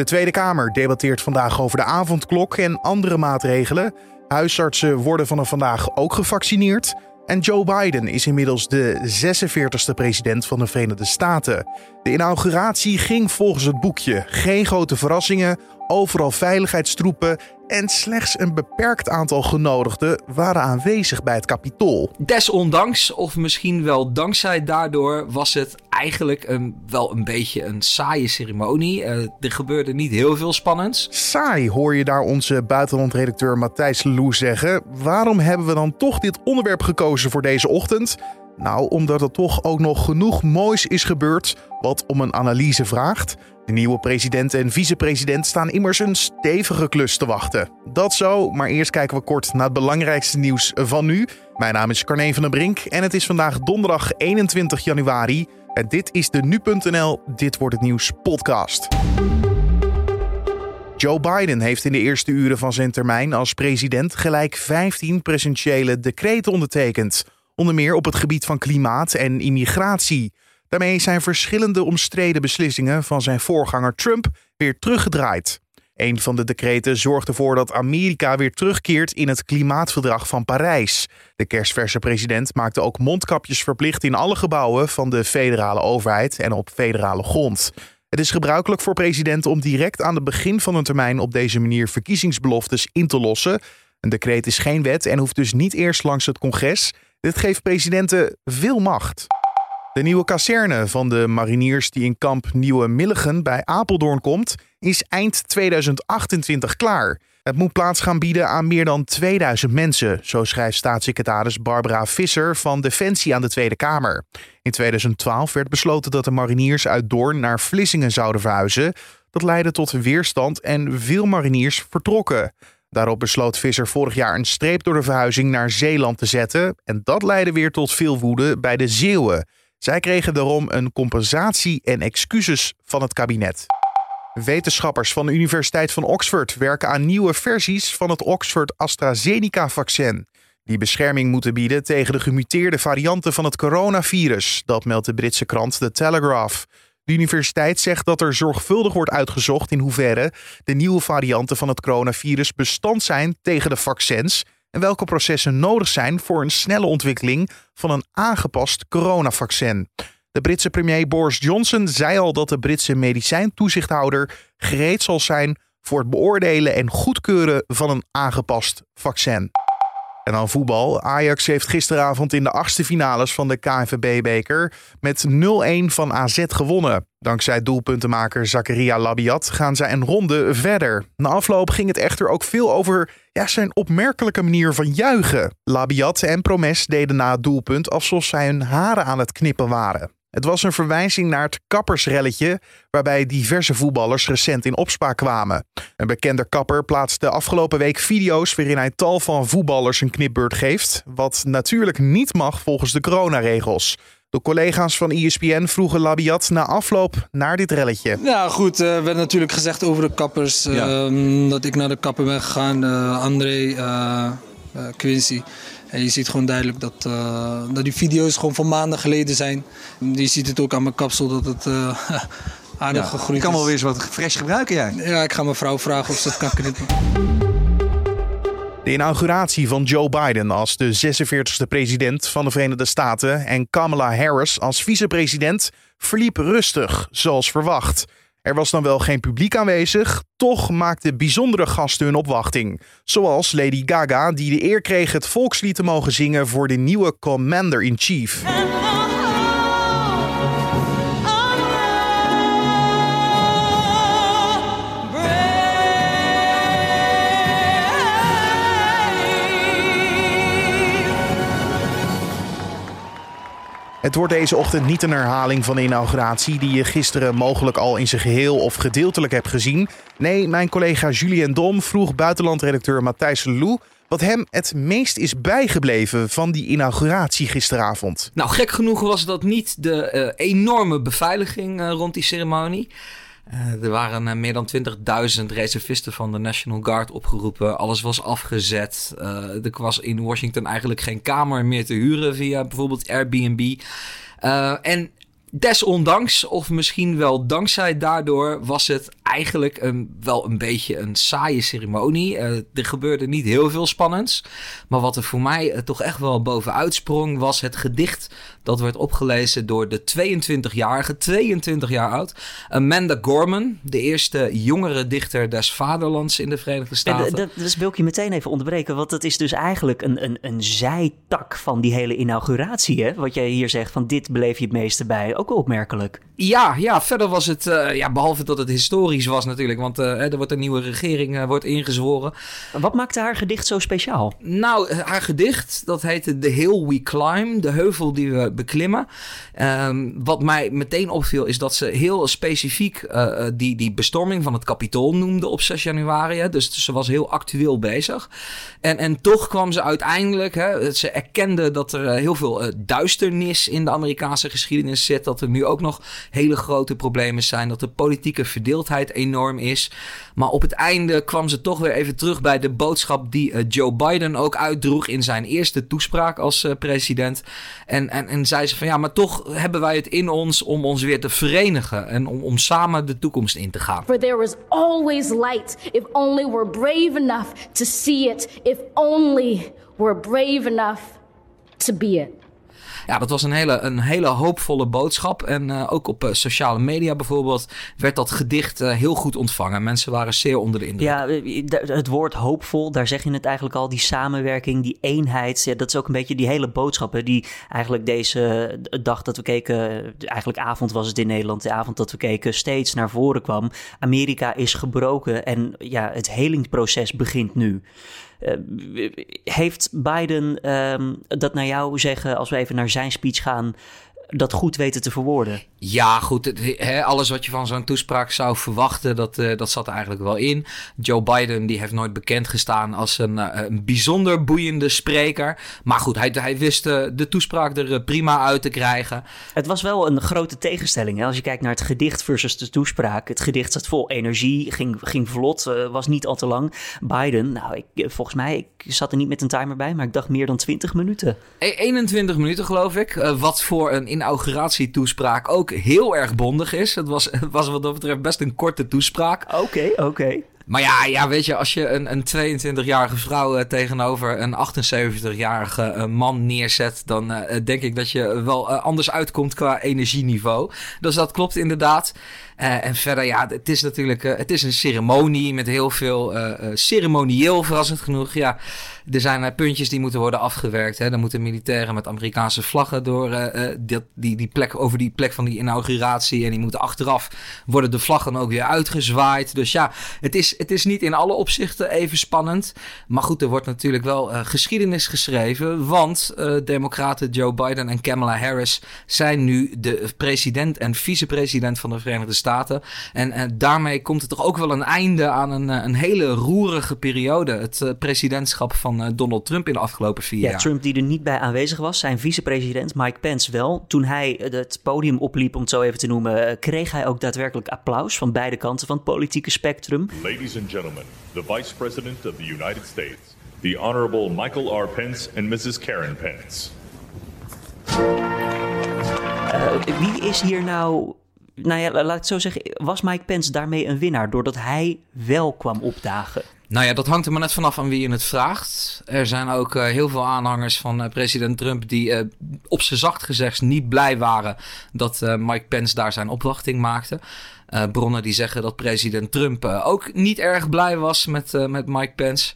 De Tweede Kamer debatteert vandaag over de avondklok en andere maatregelen. Huisartsen worden vanaf vandaag ook gevaccineerd. En Joe Biden is inmiddels de 46e president van de Verenigde Staten. De inauguratie ging volgens het boekje. Geen grote verrassingen, overal veiligheidstroepen en slechts een beperkt aantal genodigden waren aanwezig bij het kapitool. Desondanks, of misschien wel dankzij daardoor, was het eigenlijk een, wel een beetje een saaie ceremonie. Uh, er gebeurde niet heel veel spannends. Saai hoor je daar onze buitenlandredacteur Matthijs Lou zeggen. Waarom hebben we dan toch dit onderwerp gekozen voor deze ochtend? Nou, omdat er toch ook nog genoeg moois is gebeurd wat om een analyse vraagt. De nieuwe president en vicepresident staan immers een stevige klus te wachten. Dat zo, maar eerst kijken we kort naar het belangrijkste nieuws van nu. Mijn naam is Carne van der Brink en het is vandaag donderdag 21 januari. En dit is de Nu.nl Dit wordt het nieuws podcast. Joe Biden heeft in de eerste uren van zijn termijn als president gelijk 15 presidentiële decreten ondertekend. Onder meer op het gebied van klimaat en immigratie. Daarmee zijn verschillende omstreden beslissingen van zijn voorganger Trump weer teruggedraaid. Een van de decreten zorgt ervoor dat Amerika weer terugkeert in het klimaatverdrag van Parijs. De kerstverse president maakte ook mondkapjes verplicht in alle gebouwen van de federale overheid en op federale grond. Het is gebruikelijk voor presidenten om direct aan het begin van hun termijn op deze manier verkiezingsbeloftes in te lossen. Een decreet is geen wet en hoeft dus niet eerst langs het congres. Dit geeft presidenten veel macht. De nieuwe kazerne van de mariniers die in kamp Nieuwe Milligen bij Apeldoorn komt, is eind 2028 klaar. Het moet plaats gaan bieden aan meer dan 2000 mensen, zo schrijft staatssecretaris Barbara Visser van Defensie aan de Tweede Kamer. In 2012 werd besloten dat de mariniers uit Doorn naar Vlissingen zouden verhuizen. Dat leidde tot weerstand en veel mariniers vertrokken. Daarop besloot Visser vorig jaar een streep door de verhuizing naar Zeeland te zetten. En dat leidde weer tot veel woede bij de Zeeuwen. Zij kregen daarom een compensatie en excuses van het kabinet. Wetenschappers van de Universiteit van Oxford werken aan nieuwe versies van het Oxford AstraZeneca-vaccin. Die bescherming moeten bieden tegen de gemuteerde varianten van het coronavirus, dat meldt de Britse krant The Telegraph. De universiteit zegt dat er zorgvuldig wordt uitgezocht in hoeverre de nieuwe varianten van het coronavirus bestand zijn tegen de vaccins en welke processen nodig zijn voor een snelle ontwikkeling van een aangepast coronavaccin. De Britse premier Boris Johnson zei al dat de Britse medicijntoezichthouder gereed zal zijn voor het beoordelen en goedkeuren van een aangepast vaccin. En dan voetbal. Ajax heeft gisteravond in de achtste finales van de KNVB-beker met 0-1 van AZ gewonnen. Dankzij doelpuntenmaker Zakaria Labiat gaan zij een ronde verder. Na afloop ging het echter ook veel over ja, zijn opmerkelijke manier van juichen. Labiat en Promes deden na het doelpunt alsof zij hun haren aan het knippen waren. Het was een verwijzing naar het kappersrelletje, waarbij diverse voetballers recent in opspraak kwamen. Een bekende kapper plaatste afgelopen week video's waarin hij tal van voetballers een knipbeurt geeft, wat natuurlijk niet mag volgens de coronaregels. De collega's van ESPN vroegen Labiat na afloop naar dit relletje. Ja, goed. Er uh, werd natuurlijk gezegd over de kappers. Uh, dat ik naar de kapper ben gegaan. Uh, André, eh, Quincy. En je ziet gewoon duidelijk dat, uh, dat die video's gewoon van maanden geleden zijn. Je ziet het ook aan mijn kapsel dat het uh, aardig ja, gegroeid is. Je kan wel weer eens wat fresh gebruiken jij. Ja, ik ga mijn vrouw vragen of ze het kan knippen. De inauguratie van Joe Biden als de 46e president van de Verenigde Staten en Kamala Harris als vicepresident verliep rustig, zoals verwacht. Er was dan wel geen publiek aanwezig, toch maakten bijzondere gasten hun opwachting. Zoals Lady Gaga, die de eer kreeg het volkslied te mogen zingen voor de nieuwe Commander-in-Chief. Het wordt deze ochtend niet een herhaling van de inauguratie die je gisteren mogelijk al in zijn geheel of gedeeltelijk hebt gezien. Nee, mijn collega Julien Dom vroeg buitenlandredacteur Matthijs Lou wat hem het meest is bijgebleven van die inauguratie gisteravond. Nou, gek genoeg was dat niet de uh, enorme beveiliging uh, rond die ceremonie. Uh, er waren uh, meer dan 20.000 reservisten van de National Guard opgeroepen. Alles was afgezet. Uh, er was in Washington eigenlijk geen kamer meer te huren via bijvoorbeeld Airbnb. en desondanks, of misschien wel dankzij daardoor, was het eigenlijk een, wel een beetje een saaie ceremonie. Uh, er gebeurde niet heel veel spannends. Maar wat er voor mij uh, toch echt wel bovenuit sprong, was het gedicht dat werd opgelezen door de 22-jarige, 22 jaar oud, Amanda Gorman, de eerste jongere dichter des vaderlands in de Verenigde Staten. En, dat, dat wil ik je meteen even onderbreken, want dat is dus eigenlijk een, een, een zijtak van die hele inauguratie. Hè? Wat jij hier zegt, van dit beleef je het meeste bij. Ook wel opmerkelijk. Ja, ja verder was het, uh, ja, behalve dat het historisch was natuurlijk, want uh, er wordt een nieuwe regering uh, wordt ingezworen. Wat maakte haar gedicht zo speciaal? Nou, haar gedicht, dat heette The Hill We Climb, de heuvel die we beklimmen. Um, wat mij meteen opviel is dat ze heel specifiek die, die bestorming van het kapitool noemde op 6 januari. Hè. Dus ze was heel actueel bezig. En, en toch kwam ze uiteindelijk, hè, ze erkende dat er heel veel duisternis in de Amerikaanse geschiedenis zit. Dat er nu ook nog hele grote problemen zijn. Dat de politieke verdeeldheid enorm is. Maar op het einde kwam ze toch weer even terug bij de boodschap die uh, Joe Biden ook uitdroeg in zijn eerste toespraak als uh, president. En, en, en zei ze van ja, maar toch hebben wij het in ons om ons weer te verenigen en om, om samen de toekomst in te gaan. For there is always light if only we're brave enough to see it, if only we're brave enough to be it ja, dat was een hele, een hele hoopvolle boodschap. En uh, ook op uh, sociale media bijvoorbeeld werd dat gedicht uh, heel goed ontvangen. Mensen waren zeer onder de indruk. Ja, het woord hoopvol, daar zeg je het eigenlijk al. Die samenwerking, die eenheid. Ja, dat is ook een beetje die hele boodschap. Die eigenlijk deze dag dat we keken, eigenlijk avond was het in Nederland, de avond dat we keken, steeds naar voren kwam. Amerika is gebroken en ja, het helingsproces begint nu. Uh, heeft Biden um, dat naar jou zeggen, als we even naar zijn speech gaan, dat goed weten te verwoorden? Ja, goed. He, alles wat je van zo'n toespraak zou verwachten, dat, uh, dat zat er eigenlijk wel in. Joe Biden die heeft nooit bekend gestaan als een, uh, een bijzonder boeiende spreker. Maar goed, hij, hij wist uh, de toespraak er prima uit te krijgen. Het was wel een grote tegenstelling. Hè? Als je kijkt naar het gedicht versus de toespraak. Het gedicht zat vol energie, ging, ging vlot, was niet al te lang. Biden, nou, ik, volgens mij, ik zat er niet met een timer bij, maar ik dacht meer dan 20 minuten. E 21 minuten geloof ik. wat voor een inauguratietoespraak ook heel erg bondig is. Het was, het was wat dat betreft best een korte toespraak. Oké, oké. Okay. Maar ja, ja, weet je, als je een, een 22-jarige vrouw uh, tegenover een 78-jarige uh, man neerzet, dan uh, denk ik dat je wel anders uitkomt qua energieniveau. Dus dat klopt inderdaad. en verder, ja, het is natuurlijk het is een ceremonie met heel veel ceremonieel, verrassend genoeg. Ja, er zijn puntjes die moeten worden afgewerkt. Hè. Dan moeten militairen met Amerikaanse vlaggen door die, die, die plek, over die plek van die inauguratie. En die moeten achteraf worden de vlaggen ook weer uitgezwaaid. Dus ja, het is het is niet in alle opzichten even spannend. Maar goed, er wordt natuurlijk wel geschiedenis geschreven. Want democraten Joe Biden en Kamala Harris zijn nu de president en vicepresident van de Verenigde Staten. En daarmee komt er toch ook wel een einde aan een, een hele roerige periode. Het presidentschap van Donald Trump in de afgelopen vier ja, jaar. Trump die er niet bij aanwezig was. Zijn vicepresident Mike Pence wel. Toen hij het podium opliep, om het zo even te noemen, kreeg hij ook daadwerkelijk applaus van beide kanten van het politieke spectrum. Ladies Ladies and gentlemen, the Vice President of the United States, the Honorable Michael R. Pence and Mrs. Karen Pence. Uh, wie is hier nou nou ja, laat ik het zo zeggen, was Mike Pence daarmee een winnaar doordat hij wel kwam opdagen? Nou ja, dat hangt er maar net vanaf aan wie je het vraagt. Er zijn ook uh, heel veel aanhangers van uh, president Trump die uh, op zijn zacht gezegd niet blij waren dat Mike Pence daar zijn opwachting maakte. bronnen die zeggen dat president Trump ook niet erg blij was met, met Mike Pence.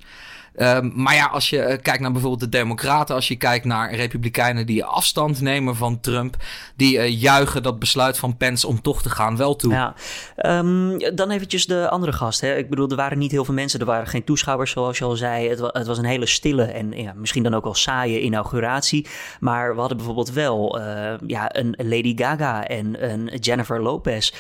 Um, maar ja, als je uh, kijkt naar bijvoorbeeld de Democraten, als je kijkt naar Republikeinen die afstand nemen van Trump, die uh, juichen dat besluit van Pence om toch te gaan wel toe. Ja, um, dan eventjes de andere gast. Hè. Ik bedoel, er waren niet heel veel mensen, er waren geen toeschouwers, zoals je al zei. Het, het was een hele stille en ja, misschien dan ook wel saaie inauguratie. Maar we hadden bijvoorbeeld wel uh, ja, een Lady Gaga en een Jennifer Lopez.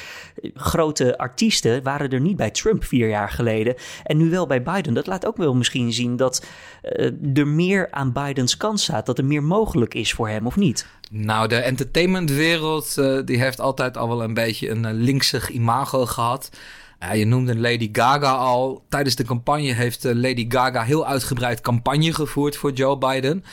Grote artiesten waren er niet bij Trump vier jaar geleden. En nu wel bij Biden. Dat laat ook wel misschien zien dat uh, er meer aan Bidens kant staat, dat er meer mogelijk is voor hem of niet? Nou, de entertainmentwereld uh, die heeft altijd al wel een beetje een uh, linksig imago gehad. Ja, je noemde Lady Gaga al. Tijdens de campagne heeft Lady Gaga heel uitgebreid campagne gevoerd voor Joe Biden.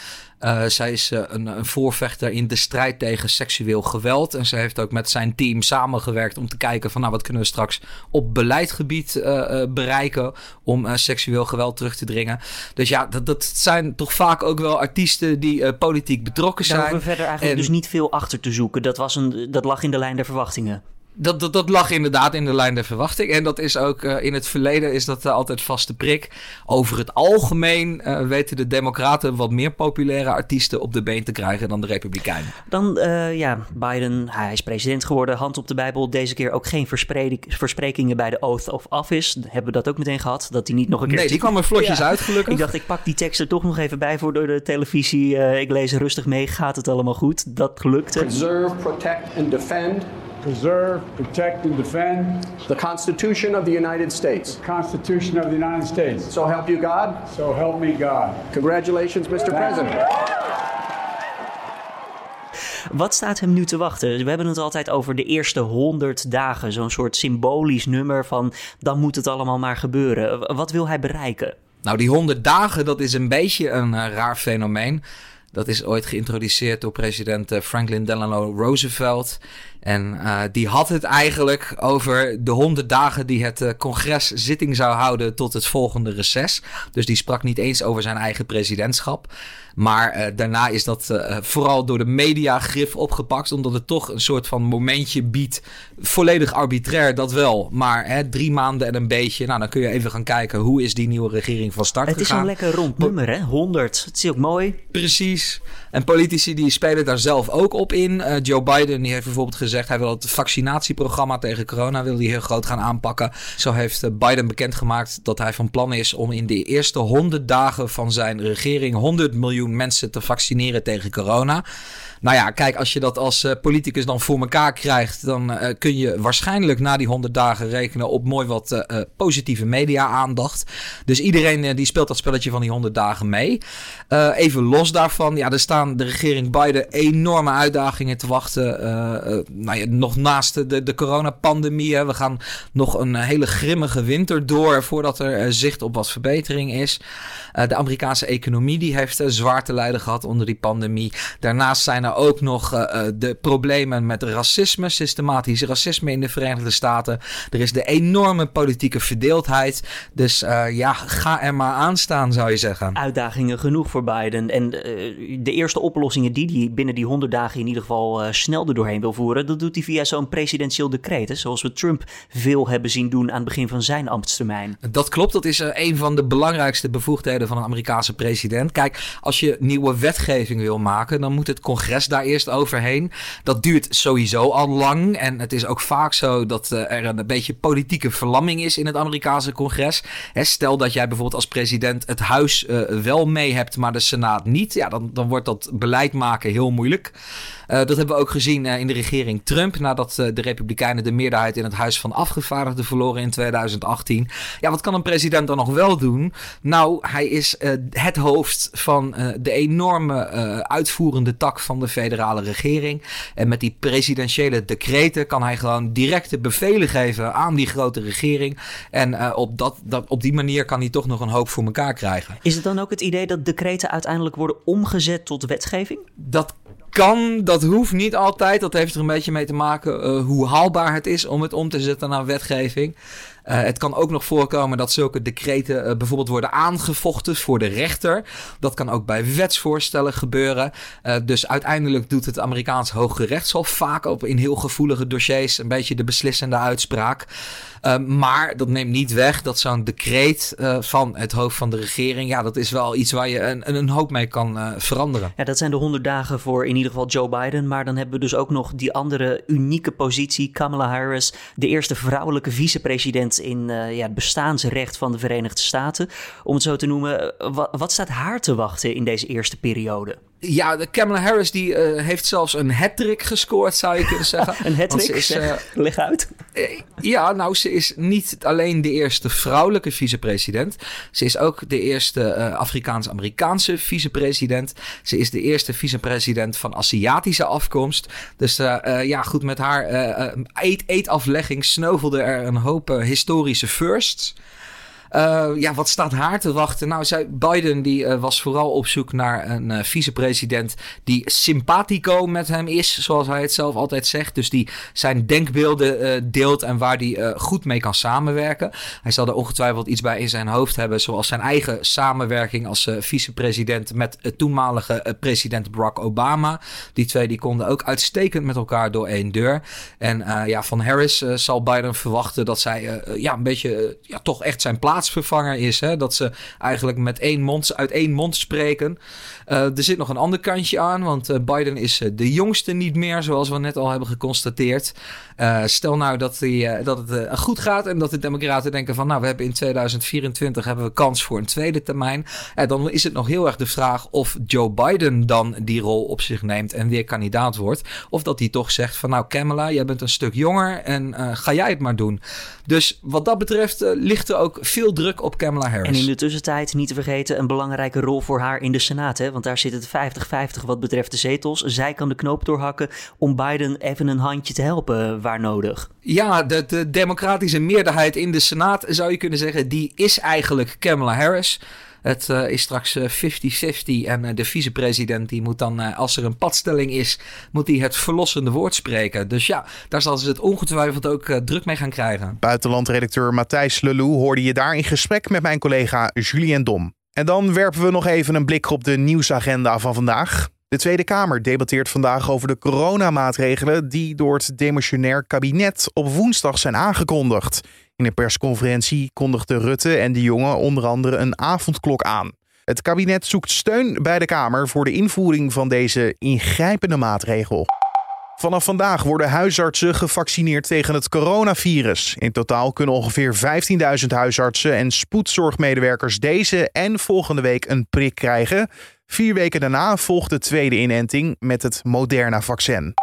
Uh, zij is uh, een, een, voorvechter in de strijd tegen seksueel geweld. En ze heeft ook met zijn team samengewerkt om te kijken van nou wat kunnen we straks op beleidsgebied uh, bereiken om seksueel geweld terug te dringen. Dus ja, dat, dat zijn toch vaak ook wel artiesten die politiek betrokken zijn. Daar hoeven we verder eigenlijk dus niet veel achter te zoeken. Dat, was een, dat lag in de lijn der verwachtingen. Dat, dat, dat, lag inderdaad in de lijn der verwachting. En dat is ook uh, in het verleden is dat uh, altijd vaste prik. Over het algemeen uh, weten de Democraten wat meer populaire artiesten op de been te krijgen dan de Republikeinen. Dan, ja, Biden, hij is president geworden, hand op de Bijbel. Deze keer ook geen versprekingen bij de Oath of Office. Hebben we dat ook meteen gehad? Dat hij niet nog een keer. Nee, die kwam er vlotjes ja. uit, gelukkig. Ik dacht, ik pak die tekst er toch nog even bij voor door de televisie. ik lees rustig mee. Gaat het allemaal goed? Dat lukte. Preserve, protect and defend. Preserve, protect, and defend the Constitution of the United States. the Constitution of the United States. So help you God. So help me God. Congratulations, Mr. President. Wat staat hem nu te wachten? We hebben het altijd over de eerste 100 dagen. Zo'n soort symbolisch nummer van dan moet het allemaal maar gebeuren. Wat wil hij bereiken? Nou, die 100 dagen, dat is een beetje een uh, raar fenomeen. Dat is ooit geïntroduceerd door president uh, Franklin Delano Roosevelt. En uh, die had het eigenlijk over de honderd dagen die het uh, congres zitting zou houden tot het volgende reces. Dus die sprak niet eens over zijn eigen presidentschap. Maar uh, daarna is dat vooral door de media grif opgepakt, omdat het toch een soort van momentje biedt. Volledig arbitrair, dat wel. Maar hè, drie maanden en een beetje. Nou, dan kun je even gaan kijken hoe is die nieuwe regering van start het gegaan. Het is een lekker rond nummer, hè? 100. Het is ook mooi. Precies. En politici die spelen daar zelf ook op in. Joe Biden die heeft bijvoorbeeld gezegd gezegd. Hij wil het vaccinatieprogramma tegen corona wil hij heel groot gaan aanpakken. Zo heeft eh, Biden bekendgemaakt dat hij van plan is om in de eerste 100 dagen van zijn regering 100 miljoen mensen te vaccineren tegen corona. Nou ja, kijk, als je dat als uh, politicus dan voor elkaar krijgt, dan uh, kun je waarschijnlijk na die 100 dagen rekenen op mooi wat positieve media-aandacht. Dus iedereen die speelt dat spelletje van die 100 dagen mee. even los daarvan, ja, er staan de regering Biden enorme uitdagingen te wachten. Nou ja, nog naast de, de coronapandemie. We gaan nog een hele grimmige winter door voordat er zicht op wat verbetering is. de Amerikaanse economie die heeft zwaar te lijden gehad onder die pandemie. Daarnaast zijn er ook nog de problemen met racisme, systematisch racisme in de Verenigde Staten. Er is de enorme politieke verdeeldheid. Dus ja, ga er maar aan staan, zou je zeggen. Uitdagingen genoeg voor Biden. En de eerste oplossingen die hij binnen die 100 dagen in ieder geval snel er doorheen wil voeren, dat doet hij via zo'n presidentieel decreet. Hè, zoals we Trump veel hebben zien doen aan het begin van zijn ambtstermijn. Dat klopt, dat is een van de belangrijkste bevoegdheden van een Amerikaanse president. Kijk, als je nieuwe wetgeving wil maken, dan moet het congres daar eerst overheen. Dat duurt sowieso al lang. En het is ook vaak zo dat uh, er een beetje politieke verlamming is in het Amerikaanse congres. Hè, stel dat jij bijvoorbeeld als president het huis uh, wel mee hebt, maar de Senaat niet. Ja, dan, dan wordt dat beleid maken heel moeilijk. Uh, dat hebben we ook gezien in de regering Trump. Nadat de Republikeinen de meerderheid in het Huis van Afgevaardigden verloren in 2018. Ja, wat kan een president dan nog wel doen? Nou, hij is het hoofd van de enorme uitvoerende tak van de federale regering. En met die presidentiële decreten kan hij gewoon directe bevelen geven aan die grote regering. En uh, op, dat, dat, op die manier kan hij toch nog een hoop voor elkaar krijgen. Is het dan ook het idee dat decreten uiteindelijk worden omgezet tot wetgeving? Dat kan, dat hoeft niet altijd. Dat heeft er een beetje mee te maken uh, hoe haalbaar het is om het om te zetten naar wetgeving. Uh, het kan ook nog voorkomen dat zulke decreten uh, bijvoorbeeld worden aangevochten voor de rechter. Dat kan ook bij wetsvoorstellen gebeuren. Uh, dus uiteindelijk doet het Amerikaans Hoge Rechtshof vaak op in heel gevoelige dossiers een beetje de beslissende uitspraak. maar dat neemt niet weg dat zo'n decreet van het hoofd van de regering, ja, dat is wel iets waar je een, een hoop mee kan veranderen. Ja, dat zijn de 100 dagen voor in ieder geval Joe Biden. Maar dan hebben we dus ook nog die andere unieke positie, Kamala Harris, de eerste vrouwelijke vicepresident in uh, ja, het bestaansrecht van de Verenigde Staten. Om het zo te noemen. Wat, wat staat haar te wachten in deze eerste periode? Ja, de Kamala Harris die uh, heeft zelfs een hat-trick gescoord, zou je kunnen zeggen. een hat-trick? Is, uh, Leg uit. Uh, ja, nou, ze is niet alleen de eerste vrouwelijke vicepresident. Ze is ook de eerste Afrikaans-Amerikaanse vicepresident. Ze is de eerste vicepresident van Aziatische afkomst. Dus ja, goed, met haar eetaflegging sneuvelde er een hoop historische firsts. Uh, ja, wat staat haar te wachten? Nou, zij, Biden die uh, was vooral op zoek naar een uh, vicepresident die simpatico met hem is, zoals hij het zelf altijd zegt. Dus die zijn denkbeelden deelt en waar die goed mee kan samenwerken. Hij zal er ongetwijfeld iets bij in zijn hoofd hebben, zoals zijn eigen samenwerking als vicepresident met toenmalige president Barack Obama. Die twee die konden ook uitstekend met elkaar door één deur. En ja, van Harris zal Biden verwachten dat zij ja, een beetje ja, toch echt zijn plaats plaatsvervanger is. Hè? Dat ze eigenlijk met één mond, uit één mond spreken. Uh, er zit nog een ander kantje aan, want uh, Biden is uh, de jongste niet meer, zoals we net al hebben geconstateerd. stel nou dat, die, dat het goed gaat en dat de Democraten denken van, nou, we hebben in 2024 hebben we kans voor een tweede termijn. dan is het nog heel erg de vraag of Joe Biden dan die rol op zich neemt en weer kandidaat wordt. Of dat hij toch zegt van, nou, Kamala, jij bent een stuk jonger en ga jij het maar doen. Dus wat dat betreft ligt er ook veel druk op Kamala Harris. En in de tussentijd, niet te vergeten, een belangrijke rol voor haar in de Senaat. Hè? Want daar zit het 50-50 wat betreft de zetels. Zij kan de knoop doorhakken om Biden even een handje te helpen waar nodig. Ja, de, de democratische meerderheid in de Senaat, zou je kunnen zeggen, die is eigenlijk Kamala Harris. Het uh, is straks 50-50 uh, en uh, de vicepresident die moet dan, als er een padstelling is, moet hij het verlossende woord spreken. Dus ja, daar zal ze het ongetwijfeld ook druk mee gaan krijgen. Buitenlandredacteur Matthijs Lelou hoorde je daar in gesprek met mijn collega Julien Dom. En dan werpen we nog even een blik op de nieuwsagenda van vandaag. De Tweede Kamer debatteert vandaag over de coronamaatregelen die door het demissionair kabinet op woensdag zijn aangekondigd. In een persconferentie kondigden Rutte en de jongen onder andere een avondklok aan. Het kabinet zoekt steun bij de Kamer voor de invoering van deze ingrijpende maatregel. Vanaf vandaag worden huisartsen gevaccineerd tegen het coronavirus. In totaal kunnen ongeveer 15.000 huisartsen en spoedzorgmedewerkers deze en volgende week een prik krijgen. Vier weken daarna volgt de tweede inenting met het Moderna-vaccin.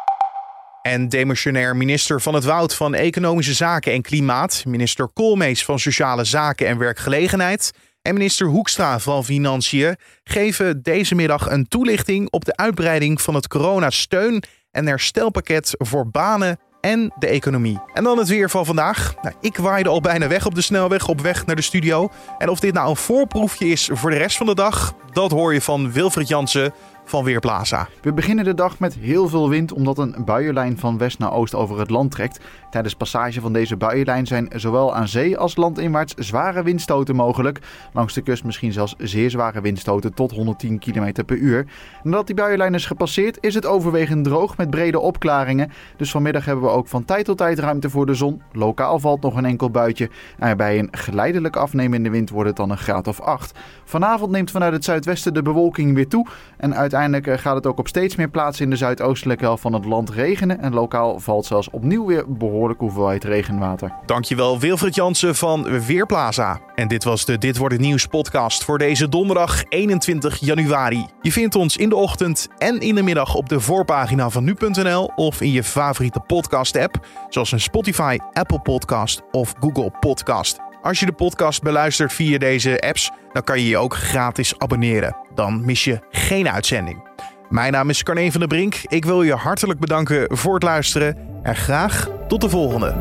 En demissionair minister van het Woud van Economische Zaken en Klimaat, minister Koolmees van Sociale Zaken en Werkgelegenheid en minister Hoekstra van Financiën geven deze middag een toelichting op de uitbreiding van het coronasteun en herstelpakket voor banen en de economie. En dan het weer van vandaag. Nou, ik waaide al bijna weg op de snelweg op weg naar de studio. En of dit nou een voorproefje is voor de rest van de dag, dat hoor je van Wilfried Jansen van Weerplaza. We beginnen de dag met heel veel wind omdat een buienlijn van west naar oost over het land trekt. Tijdens passage van deze buienlijn zijn zowel aan zee als landinwaarts zware windstoten mogelijk. Langs de kust misschien zelfs zeer zware windstoten tot 110 km per uur. Nadat die buienlijn is gepasseerd is het overwegend droog met brede opklaringen. Dus vanmiddag hebben we ook van tijd tot tijd ruimte voor de zon. Lokaal valt nog een enkel buitje. En bij een geleidelijk afnemende wind wordt het dan een graad of 8. Vanavond neemt vanuit het zuidwesten de bewolking weer toe. En uiteindelijk eh, gaat het ook op steeds meer plaatsen in de zuidoostelijke helft van het land regenen. En lokaal valt zelfs opnieuw weer behoorlijk hoeveelheid regenwater. Dankjewel Wilfried Jansen van Weerplaza. En dit was de Dit wordt het nieuws podcast voor deze donderdag 21 januari. Je vindt ons in de ochtend en in de middag op de voorpagina van nu.nl of in je favoriete podcast app, zoals een Spotify, Apple Podcast of Google Podcast. Als je de podcast beluistert via deze apps, dan kan je je ook gratis abonneren. Dan mis je geen uitzending. Mijn naam is Carne van der Brink. Ik wil je hartelijk bedanken voor het luisteren en graag tot de volgende.